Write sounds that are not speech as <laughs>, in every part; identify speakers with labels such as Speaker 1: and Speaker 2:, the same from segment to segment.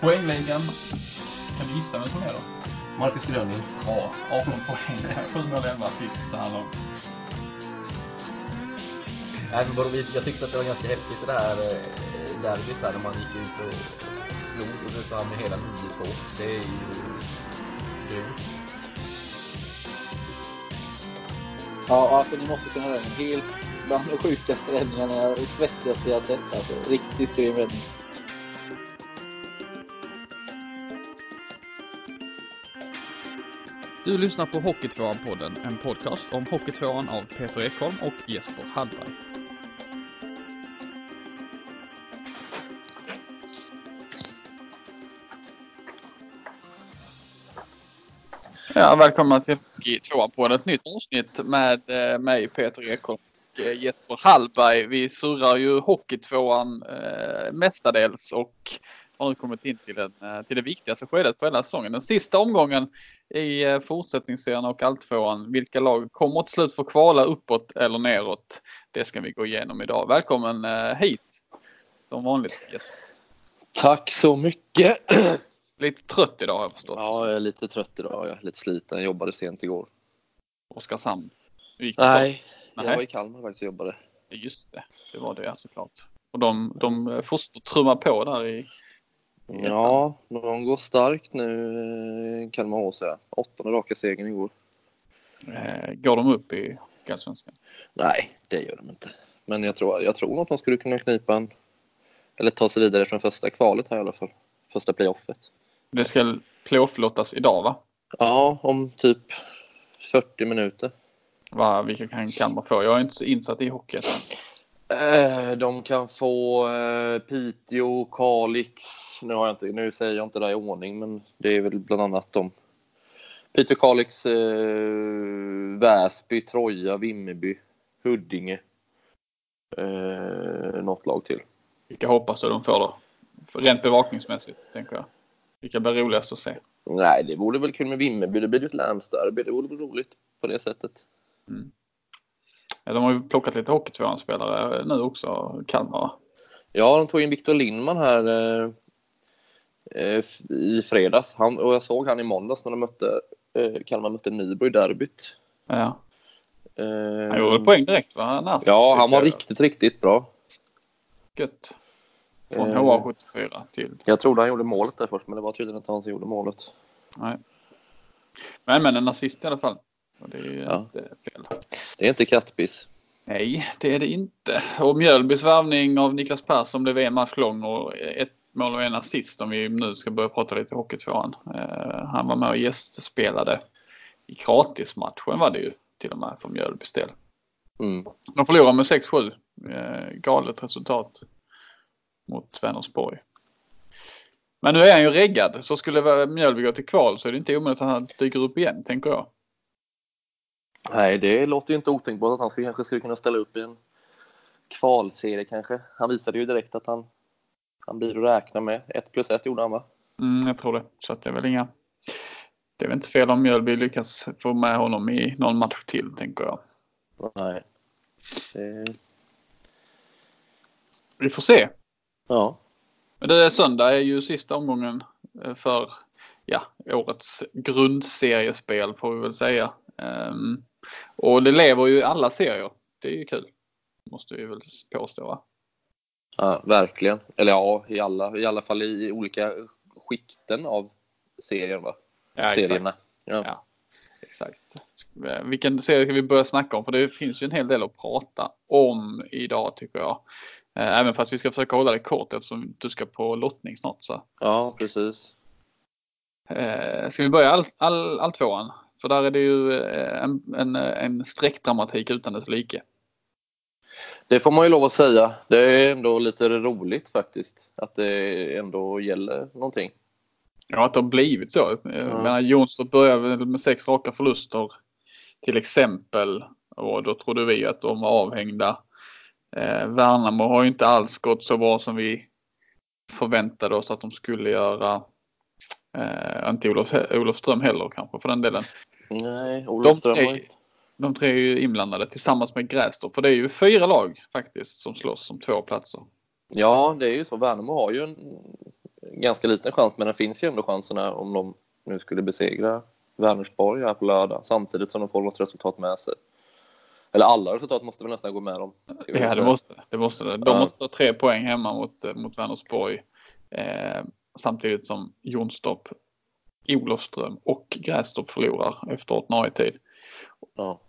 Speaker 1: Poängligan. Kan du gissa vem som är då?
Speaker 2: Marcus Gröning.
Speaker 1: Ja, 18 poäng. 7 mål, 11 assist så här långt.
Speaker 2: Nej, men bara, jag tyckte att det var ganska häftigt det här eh, derbyt här när man gick ut och slog Ulricehamn med hela 9-2. Det är ju grymt.
Speaker 3: Ja, alltså ni måste se den räddningen. Helt bland de sjukaste räddningarna, jag- svettigaste jag sett alltså. Riktigt grym räddning.
Speaker 4: Du lyssnar på Hockeytvåan-podden, en podcast om Hockeytvåan av Peter Ekholm och Jesper Hallberg. Ja, välkomna till Hockeytvåan på ett nytt avsnitt med eh, mig Peter Ekholm och eh, Jesper Hallberg. Vi surrar ju Hockeytvåan eh, mestadels och har nu kommit in till, den, eh, till det viktigaste skedet på hela säsongen. Den sista omgången i fortsättningsserien och alltvåan. Vilka lag kommer till slut få kvala uppåt eller neråt? Det ska vi gå igenom idag. Välkommen hit som vanligt.
Speaker 5: Tack så mycket.
Speaker 4: Lite trött idag har jag förstått.
Speaker 5: Ja, jag är lite trött idag. Jag är lite sliten. Jag jobbade sent igår.
Speaker 4: Oskarshamn.
Speaker 5: Nej,
Speaker 4: Nej.
Speaker 5: jag var i Kalmar faktiskt och jobbade.
Speaker 4: Just det, det var det såklart. Och de, de fortsätter trumma på där i...
Speaker 5: Ja, de går starkt nu, eh, Kalmar HC. Åttonde raka segern igår.
Speaker 4: Eh, går de upp i Allsvenskan?
Speaker 5: Nej, det gör de inte. Men jag tror, jag tror att de skulle kunna knipa en, eller ta sig vidare från första kvalet här i alla fall. Första playoffet.
Speaker 4: Det ska playoff-lottas idag va?
Speaker 5: Ja, om typ 40 minuter.
Speaker 4: va? Vilka kan Kalmar få? Jag är inte så insatt i hockey.
Speaker 5: Eh, De kan få eh, Piteå, Kalix. Nu, har jag inte, nu säger jag inte det i ordning, men det är väl bland annat de. Piteå, Kalix, eh, Väsby, Troja, Vimmerby, Huddinge. Eh, något lag till.
Speaker 4: Vilka hoppas du de får då? Rent bevakningsmässigt tänker jag. Vilka blir roligast att se?
Speaker 5: Nej, det vore väl kul med Vimmerby. Det blir ju ett länsderby. Det vore väl roligt på det sättet.
Speaker 4: Ja, De har ju plockat lite hockeytvåan-spelare nu också, Kalmar.
Speaker 5: Ja, de tog in Victor Lindman här eh, eh, i fredags. Han, och jag såg han i måndags när de mötte eh, Kalmar mötte Nybro i derbyt.
Speaker 4: Ja.
Speaker 5: Eh,
Speaker 4: Han gjorde poäng direkt va? Nass,
Speaker 5: Ja, han var
Speaker 4: jag.
Speaker 5: riktigt, riktigt bra.
Speaker 4: Gött. Från
Speaker 5: Eh.
Speaker 4: HA74 till...
Speaker 5: Jag trodde han gjorde målet där först, men det var tydligen inte han som gjorde målet.
Speaker 4: Nej. Men, men en assist i alla fall. Och det är ju
Speaker 5: Ja.
Speaker 4: inte fel.
Speaker 5: Det är inte kattpiss.
Speaker 4: Nej, det är det inte. Och Mjölbys värvning av Niklas Persson blev en match lång och ett mål och en assist om vi nu ska börja prata lite hockeytvåan. Eh, han var med och gästspelade i gratismatchen var det ju till och med för Mjölbys del.
Speaker 5: Mm.
Speaker 4: De förlorade med 6-7. Eh, galet resultat mot Vänersborg. Men nu är han ju reggad så skulle Mjölby gå till kval så är det inte omöjligt att han dyker upp igen tänker jag.
Speaker 5: Nej, det låter ju inte otänkbart att han skulle, kanske skulle kunna ställa upp i en kvalserie kanske. Han visade ju direkt att han, han blir att räkna med. 1 plus 1 gjorde han va?
Speaker 4: Mm, jag tror det. Så att det är väl inga. Det är väl inte fel om Mjölby lyckas få med honom i någon match till tänker jag.
Speaker 5: Nej. Det,
Speaker 4: Vi får se.
Speaker 5: Ja.
Speaker 4: Men det är söndag är ju sista omgången eh, för ja, årets grundseriespel får vi väl säga. Ehm, och det lever ju i alla serier. Det är ju kul. Måste vi väl påstå va?
Speaker 5: ja, verkligen. Eller ja, i alla, i alla fall i olika skikten av serien va?
Speaker 4: Ja,
Speaker 5: Serierna. Ja.
Speaker 4: Ja. Exakt. Eh, Vilken serie ska vi börja snacka om? För det finns ju en hel del att prata om idag tycker jag. Eh, Även fast vi ska försöka hålla det kort eftersom du ska på lottning snart. Så.
Speaker 5: ja, precis.
Speaker 4: Eh, Ska vi börja all, all, all tvåan? För där är det ju eh, en, en, en streckdramatik utan dess like.
Speaker 5: Det får man ju lov att säga. Det är ändå lite roligt faktiskt. Att det ändå gäller någonting.
Speaker 4: Ja, att det har blivit så. Menar, Jonstorp började med sex raka förluster till exempel. Och då trodde vi att de var avhängda. Eh, Värnamo har ju inte alls gått så bra som vi förväntade oss att de skulle göra. Eh, inte Olof, Olofström heller kanske för den delen.
Speaker 5: Nej,
Speaker 4: De
Speaker 5: Olofström
Speaker 4: tre-
Speaker 5: har inte...
Speaker 4: de tre är ju inblandade tillsammans med Grästorp. För det är ju fyra lag faktiskt som slåss om två platser.
Speaker 5: Ja, det är ju så. Värnamo har ju en ganska liten chans, men det finns ju ändå chanserna om de nu skulle besegra Vänersborg här på lördag samtidigt som de får något resultat med sig. Eller alla resultat måste väl nästan gå med dem.
Speaker 4: Ja, det måste det. måste. De ja. måste ha tre poäng hemma mot, mot Vänersborg eh, samtidigt som Jonstorp, Olofström och Grästorp förlorar efter ordinarie tid.
Speaker 5: Ja.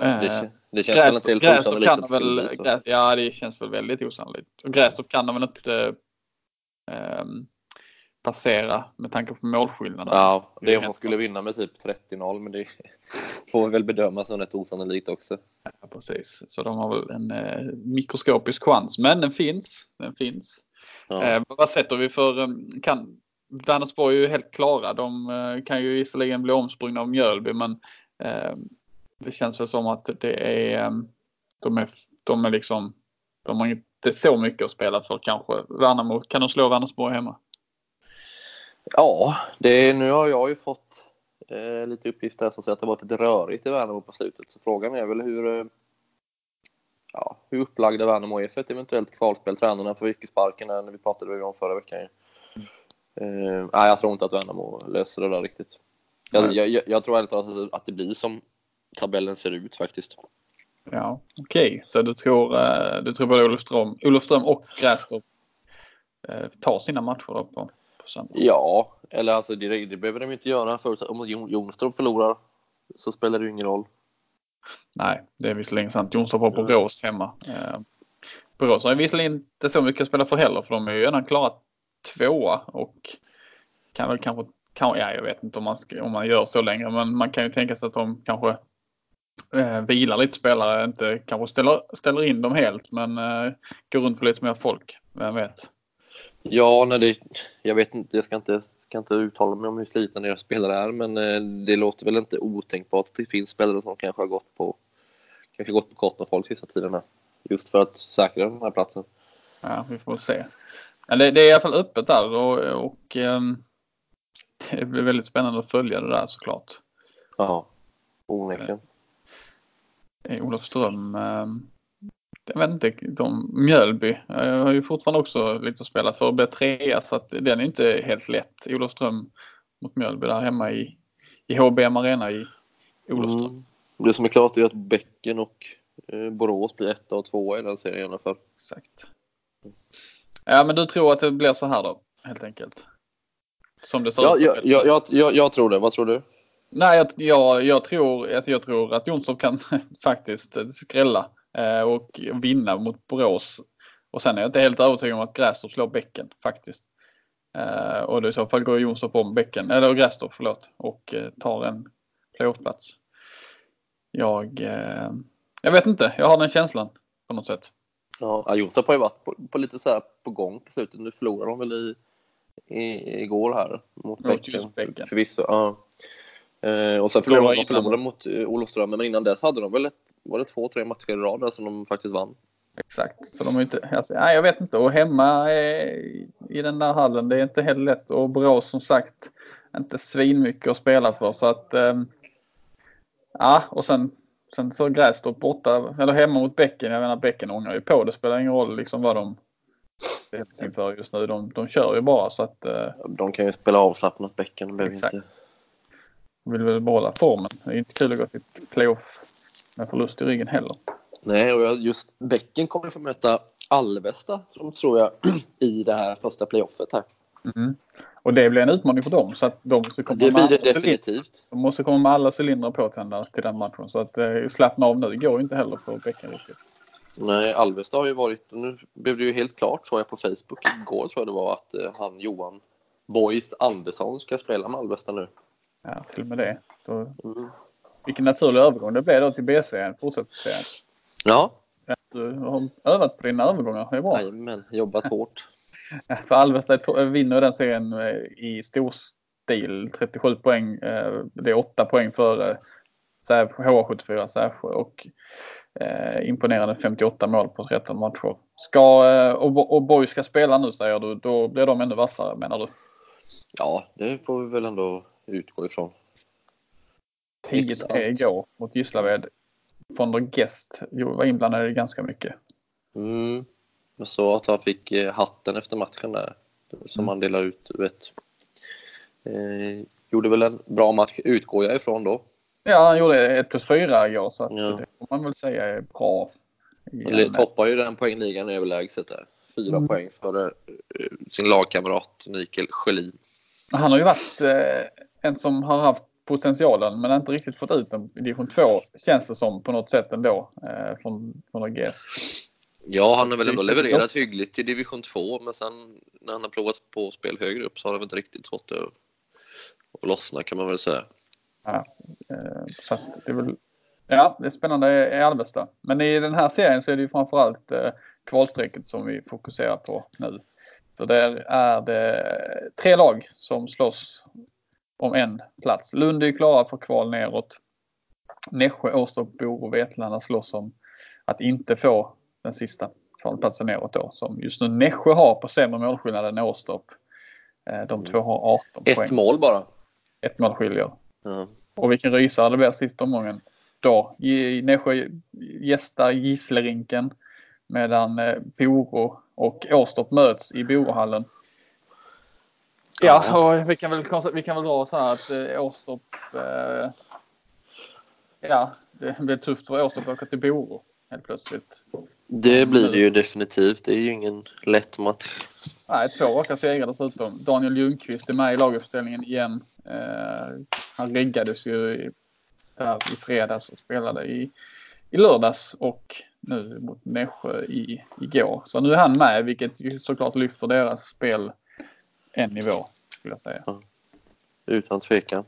Speaker 5: Eh, det, det känns väl inte helt att det väl,
Speaker 4: Gräs, Ja, det känns väl väldigt osannolikt. Och Grästorp kan de väl inte eh, passera med tanke på målskillnaden.
Speaker 5: Ja, det är om de skulle vinna med typ 30-0, men det får väl bedömas som rätt osannolikt också.
Speaker 4: Ja, precis, så de har väl en eh, mikroskopisk chans, men den finns. Den finns. Ja. Eh, vad sätter vi för, eh, kan, Vänersborg är ju helt klara. De eh, kan ju visserligen bli omsprungna av Mjölby, men eh, det känns väl som att det är, eh, de är, de är liksom, de har inte så mycket att spela för kanske. Värnamo, kan de slå Vänersborg hemma?
Speaker 5: Ja, det, nu har jag ju fått eh, lite uppgifter som säger att det varit lite rörigt i Värnamo på slutet. Så frågan är väl hur, eh, ja, hur upplagda Värnamo är för ett eventuellt kvalspel. Tränarna får yrkesparken när vi pratade om förra veckan. Eh, nej, jag tror inte att Värnamo löser det där riktigt. Jag, jag, jag, tror ärligt talat att det blir som tabellen ser ut faktiskt.
Speaker 4: Ja, okej. Okay. Så du tror, du tror både Olofström, Olofström och Grästorp tar sina matcher då på
Speaker 5: sen. Ja, eller alltså det, det behöver de inte göra. För om Jonstorp förlorar så spelar det ju ingen roll.
Speaker 4: Nej, det är visserligen sant. Jonstorp har Borås hemma. Eh, Borås har visserligen inte så mycket att spela för heller för de är ju redan klarat tvåa och kan väl kanske, kan, ja jag vet inte om man, ska, om man gör så längre men man kan ju tänka sig att de kanske eh, vilar lite spelare, inte kanske ställer, ställer in dem helt men eh, går runt på lite mer folk, vem vet.
Speaker 5: Ja, nej, det, jag vet inte, jag ska inte, ska inte uttala mig om hur slitna deras spelare är, men eh, det låter väl inte otänkbart att det finns spelare som kanske har gått på, kanske gått på kort med folk sista tiderna. Just för att säkra den här platsen.
Speaker 4: Ja, vi får se. Ja, det, det är i alla fall öppet där och, och um, det blir väldigt spännande att följa det där såklart.
Speaker 5: Ja, onekligen.
Speaker 4: Eh, Olofström um, jag vet inte, de, Mjölby jag har ju fortfarande också lite att spela för att bli trea så att den är inte helt lätt. Olofström mot Mjölby där hemma i, i HBM Arena i Olofström. Mm.
Speaker 5: Det som är klart är att Bäcken och eh, Borås blir etta och tvåa i den serien i alla fall.
Speaker 4: Exakt. Ja men du tror att det blir så här då helt enkelt? Som det ser
Speaker 5: ja, ut? Ja, jag, jag, jag, jag tror det. Vad tror du?
Speaker 4: Nej, jag, jag, jag, tror, alltså jag tror att Jonsson kan <laughs> faktiskt skrälla. Eh, och vinna mot Borås. Och sen är jag inte helt övertygad om att Grästorp slår bäcken faktiskt. Eh, och då i så fall går Jonsson om bäcken, eller Grästorp förlåt, och eh, tar en playoffplats. Jag, jag vet inte, jag har den känslan på något sätt.
Speaker 5: Ja, Jonstorp har ju varit på, på, lite så här på gång på slutet. Nu förlorade de väl i, i, igår här mot, mot Bäcken. bäcken. Förvisso, ja. Och sen förlorade de förlorade mot Olofström, men innan dess hade de väl ett var det två, tre matcher i rad som de faktiskt vann.
Speaker 4: Exakt, så de är inte, alltså, nej, jag vet inte. Och hemma i den där hallen, det är inte heller lätt. Och Borås som sagt, inte svinmycket att spela för. Så att, ähm, ja, och sen, sen så Grästorp borta, eller hemma mot Bäcken. Jag menar Bäcken ångar ju på. Det spelar ingen roll liksom vad de ställs inför just nu. De, de kör ju bara så att. Äh,
Speaker 5: de kan ju spela avslappnat Bäcken.
Speaker 4: Exakt. Inte... De vill väl behålla formen. Det är inte kul att gå till playoff med förlust i ryggen heller.
Speaker 5: Nej, och just Bäcken kommer få möta Alvesta som tror jag <clears throat> i det här första playoffet här.
Speaker 4: Mm. Och det blir en utmaning för dem så att de måste komma
Speaker 5: Det blir det definitivt.
Speaker 4: De måste komma med alla cylindrar påtända till den matchen så att eh, slappna av nu det går inte heller för Bäcken riktigt.
Speaker 5: Nej, Alvesta har ju varit, nu blev det ju helt klart så jag på Facebook igår tror jag det var att eh, han Johan Boys Andersson ska spela med Alvesta nu.
Speaker 4: Ja, till och med det. Då, mm vilken naturlig övergång det blev då till BC, fortsättningsserien.
Speaker 5: Ja.
Speaker 4: Du har övat på dina övergångar, det är bra.
Speaker 5: Jajamän, jobbat hårt. <laughs>
Speaker 4: För Alvesta vinner den serien eh, i stor stil, 37 poäng. Eh, det är 8 poäng för H74 Sävsjö och eh, imponerande 58 mål på 13 matcher. Ska, och, och Borg ska spela nu säger du, då blir de ännu vassare menar du?
Speaker 5: Ja, det får vi väl ändå utgå ifrån.
Speaker 4: 10-3 igår mot Gislaved. Von der Gest var inblandad i ganska mycket.
Speaker 5: Mm. Jag såg att han fick eh, hatten efter matchen där som
Speaker 4: Mm.
Speaker 5: han delar ut. Vet. Eh, gjorde väl en bra match utgår jag ifrån då.
Speaker 4: Ja, han gjorde 1 plus 4 igår så att
Speaker 5: Ja.
Speaker 4: det får man väl säga är bra.
Speaker 5: Han toppar ju den poängligan överlägset där. Fyra
Speaker 4: Mm.
Speaker 5: poäng före eh, sin lagkamrat Mikael Sjölin.
Speaker 4: Han har ju varit eh, en som har haft potentialen men inte riktigt fått ut den i division 2 känns det som på något sätt ändå eh, från, från AGS.
Speaker 5: Ja, han har väl ändå
Speaker 4: Det
Speaker 5: levererat hyggligt till division 2 men sen när han har provat på spel högre upp så har han väl inte riktigt fått det att- lossna kan man väl säga.
Speaker 4: Eh, så att det är väl, ja det är spännande i Alvesta. Men i den här serien så är det ju framförallt eh, kvalstrecket som vi fokuserar på nu. För där är det tre lag som slåss om en plats. Lund är ju klara för kval neråt. Nässjö, Åstorp, Bor och Vetlanda slåss om att inte få den sista kvalplatsen neråt då. Som just nu Nässjö har på sämre målskillnad än Åstorp. Eh, De två har 18
Speaker 5: Ett
Speaker 4: poäng.
Speaker 5: mål bara.
Speaker 4: Ett mål skiljer.
Speaker 5: Ja.
Speaker 4: Och vilken rysare det blir sista omgången. Då Nässjö gästar Gisslerinken medan eh, Boro och Åstorp möts i Borohallen. Ja, och vi kan väl, vi kan väl dra så här att eh, Åstorp, eh, ja, det blir tufft för Åstorp att åka till Boro helt plötsligt.
Speaker 5: Det blir det ju definitivt. Det är ju ingen lätt match.
Speaker 4: Nej, två raka segrar dessutom. Daniel Ljungqvist är med i laguppställningen igen. Eh, han reggades ju i, där i fredags och spelade i, i lördags och nu mot Nässjö i, igår. Så nu är han med, vilket såklart lyfter deras spel en nivå, skulle jag säga.
Speaker 5: Utan tvekan.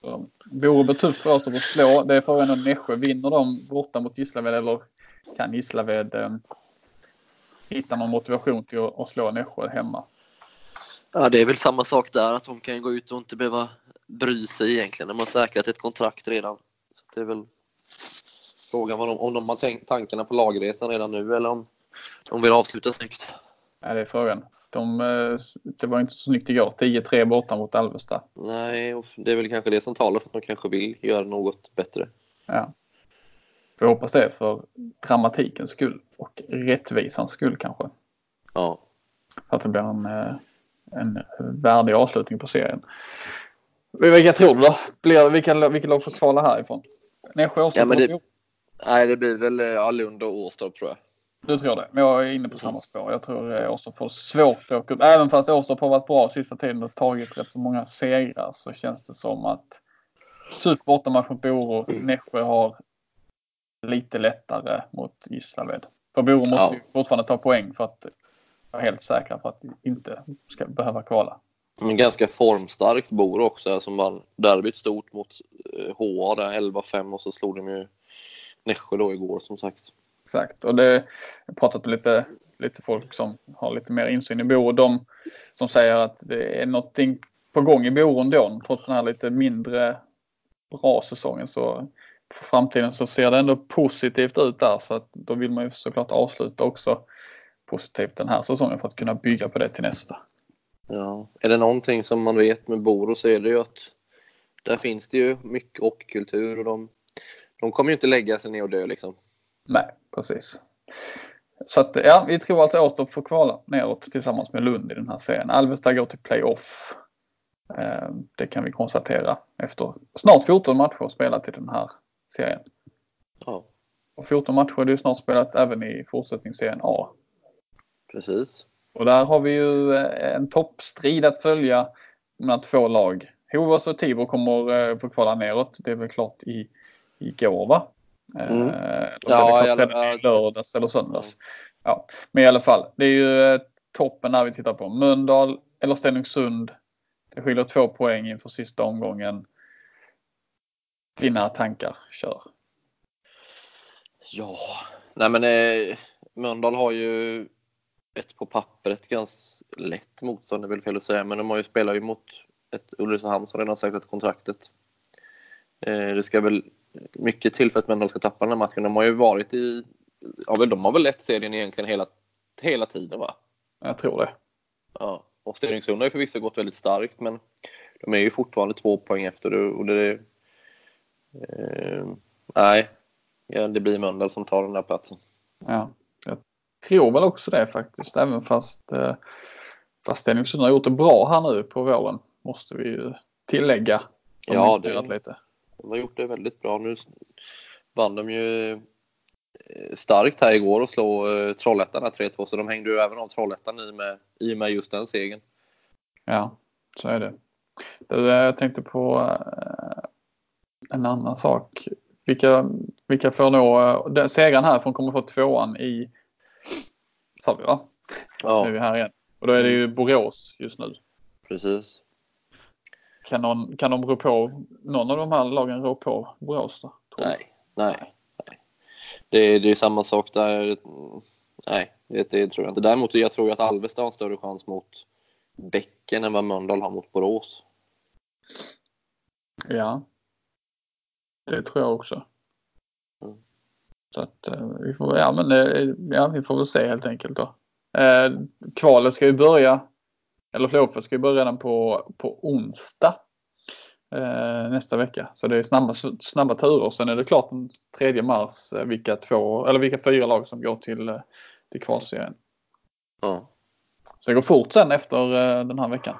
Speaker 4: Så Boro blir tufft för oss att slå. Det är frågan om Nässjö vinner de borta mot Gislaved eller kan Gislaved eh, hitta någon motivation till att, att slå Nässjö hemma.
Speaker 5: Ja, det är väl samma sak där att de kan gå ut och inte behöva bry sig egentligen. De har säkrat ett kontrakt redan. Så det är väl frågan vad de, om de har tänkt tankarna på lagresan redan nu eller om de vill avsluta snyggt.
Speaker 4: Ja, det är frågan. De, eh, det var inte så snyggt igår. 10-3 borta mot Alvesta.
Speaker 5: Nej, och det är väl kanske det som talar för att de kanske vill göra något bättre.
Speaker 4: Ja. Vi hoppas det för dramatikens skull och rättvisans skull kanske.
Speaker 5: Ja,
Speaker 4: Så att det blir en, eh, en värdig avslutning på serien. Vilka tror du då? Blir, vilka, vilka lag får kvala härifrån? Nässjö, Åstorp
Speaker 5: Ja, det-? Nej, det blir väl eh, Lund och Åstorp tror jag.
Speaker 4: Du tror det? Men jag är inne på samma spår. Jag tror eh, Åstorp får svårt att åka upp. Även fast Åstorp har varit bra sista tiden och tagit rätt så många segrar så känns det som att tuff bortamatch mot Boro. Nässjö har lite lättare mot Gislaved. För Boro måste
Speaker 5: Ja.
Speaker 4: ju fortfarande ta poäng för att vara helt säkra på att inte ska behöva kvala.
Speaker 5: Men ganska formstarkt Bor också som vann derbyt stort mot eh, HA där 11-5 och så slog de ju Nässjö då igår som sagt.
Speaker 4: Exakt. Och det, jag har pratat med lite, lite folk som har lite mer insyn i Boro. De som säger att det är någonting på gång i Boro ändå. Trots den här lite mindre bra säsongen så för framtiden så ser det ändå positivt ut där. Så att då vill man ju såklart avsluta också positivt den här säsongen för att kunna bygga på det till nästa.
Speaker 5: Ja. Är det någonting som man vet med Boro så är det ju att där finns det ju mycket hockeykultur och de, de kommer ju inte lägga sig ner och dö liksom.
Speaker 4: Nej, precis. Så att ja, vi tror alltså Åstorp får kvala neråt tillsammans med Lund i den här serien. Alvesta går till playoff. Eh, Det kan vi konstatera efter snart 14 matcher spelat i den här serien.
Speaker 5: Ja,
Speaker 4: Och 14 matcher är det ju snart spelat även i fortsättningsserien A.
Speaker 5: precis.
Speaker 4: Och där har vi ju eh, en toppstrid att följa mellan två lag. Hovås och Tibro kommer eh, få kvala neråt. Det är väl klart i, igår va?
Speaker 5: Mm.
Speaker 4: Eh, eller
Speaker 5: Ja,
Speaker 4: det redan i lördags eller söndags. Ja, men i alla fall. Det är ju eh, toppen när vi tittar på Mölndal eller Stenungsund. Det skiljer två poäng inför sista omgången. Dina tankar, kör.
Speaker 5: Ja, nej men eh, Mölndal har ju ett på pappret ganska lätt motstånd, är väl fel att säga, men de har ju spelat ju mot ett Ulricehamn som redan har säkrat kontraktet. Eh, det ska väl mycket till för att Mölndal ska tappa den här matchen. De har ju varit i, ja väl de har väl lett serien egentligen hela, hela tiden va?
Speaker 4: Jag tror det.
Speaker 5: Ja, och Stenungsund har ju förvisso gått väldigt starkt men de är ju fortfarande två poäng efter och det Eh, nej, det blir Mölndal som tar den där platsen.
Speaker 4: Ja, jag tror väl också det faktiskt. Även fast, eh, fast Stenungsund har gjort det bra här nu på våren. Måste vi ju tillägga. De
Speaker 5: Ja, det-
Speaker 4: lite.
Speaker 5: De har gjort det väldigt bra. Nu vann de ju eh, starkt här igår och slå eh, Trollhättan här 3-2 så de hängde ju även av Trollhättan i med, i med just den segern.
Speaker 4: Ja, så är det. Jag tänkte på eh, en annan sak. Vilka, vilka får nå, den segraren här får kommer få tvåan i, sa vi va?
Speaker 5: Ja,
Speaker 4: Nu är vi här igen. Och då är det ju Borås just nu.
Speaker 5: precis.
Speaker 4: Kan, någon, kan de rå på, någon av de här lagen rå på Borås då?
Speaker 5: Nej, nej, nej. Det, det är samma sak där. Nej, det, det tror jag inte. Däremot jag tror jag att Alvesta har en större chans mot Bäcken än vad Mölndal har mot Borås.
Speaker 4: Ja. Det tror jag också.
Speaker 5: Mm.
Speaker 4: Så att eh, vi får, ja, men, eh, ja, vi får väl se helt enkelt då. Eh, kvalet ska ju börja, eller playoffet ska ju börja redan på, på onsdag eh, nästa vecka. Så det är snabba, snabba turer. Sen är det klart den 3 mars eh, vilka två, eller vilka fyra lag som går till, eh, till kvalserien.
Speaker 5: Ja,
Speaker 4: Så det går fort sen efter eh, den här veckan.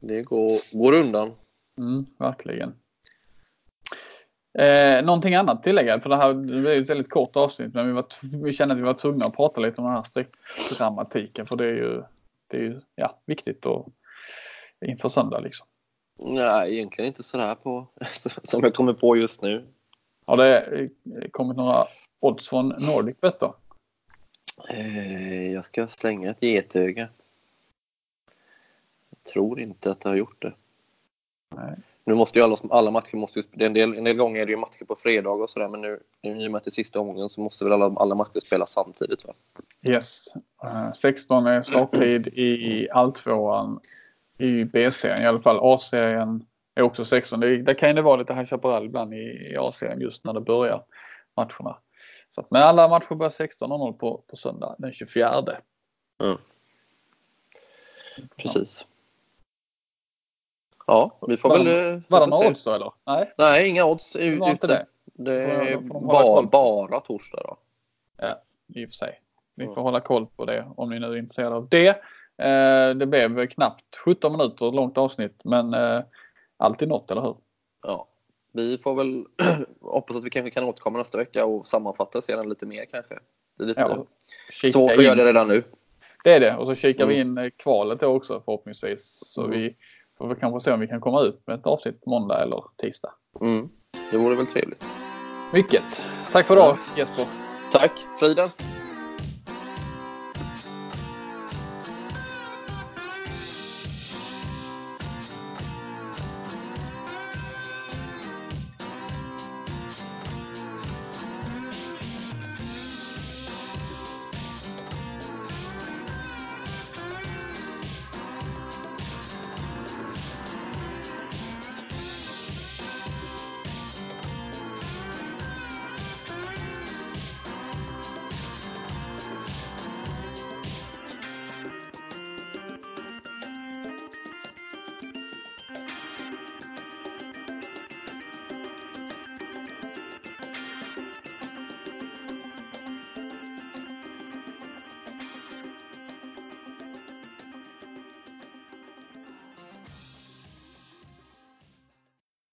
Speaker 5: det går, går undan.
Speaker 4: Mm, verkligen. Eh, någonting annat tillägga? För det här ju ett väldigt kort avsnitt men vi, var, vi kände att vi var tvungna att prata lite om den här streckdramatiken för det är ju, det är ju ja, viktigt och inför söndag liksom.
Speaker 5: Nej, egentligen inte sådär på, <laughs> som jag kommer på just nu.
Speaker 4: Har det eh, kommit några odds från Nordic Bet då?
Speaker 5: Eh, jag ska slänga ett getöga. Jag tror inte att det har gjort det.
Speaker 4: Nej.
Speaker 5: Nu måste ju alla, alla matcher, måste ju, en, del, en del gånger är det ju matcher på fredag och sådär men nu i och med att det är sista omgången så måste väl alla, alla matcher spelas samtidigt va?
Speaker 4: Yes. Eh, 16 är starttid i alltvåan i B-serien i alla fall. A-serien är också 16. Det, där kan det vara lite High Chaparral ibland i, i A-serien just när det börjar matcherna. Så att, men alla matcher börjar 16.00 på, på söndag den 24.
Speaker 5: Mm. Precis. Ja, vi får väl...
Speaker 4: Var det
Speaker 5: får
Speaker 4: några odds då eller? Nej,
Speaker 5: Nej, inga odds
Speaker 4: det var inte
Speaker 5: ute.
Speaker 4: det.
Speaker 5: Det är
Speaker 4: får de
Speaker 5: bara,
Speaker 4: koll på.
Speaker 5: bara torsdag då.
Speaker 4: i och för sig. Ni
Speaker 5: Mm.
Speaker 4: får hålla koll på det om ni nu är intresserade av det. Eh, det blev knappt 17 minuter långt avsnitt men eh, alltid något, eller hur?
Speaker 5: Ja. Vi får väl <clears throat> hoppas att vi kanske kan återkomma nästa vecka och sammanfatta sedan lite mer kanske. Det är lite
Speaker 4: Ja,
Speaker 5: svårt att göra det redan nu.
Speaker 4: Det är det och så kikar vi
Speaker 5: Mm.
Speaker 4: in eh, kvalet då också förhoppningsvis. Så
Speaker 5: Mm.
Speaker 4: vi får väl kanske se om vi kan komma ut med ett avsnitt måndag eller tisdag.
Speaker 5: Mm. Det vore väl trevligt.
Speaker 4: Mycket. Tack för idag Jesper.
Speaker 5: Tack! Fridens!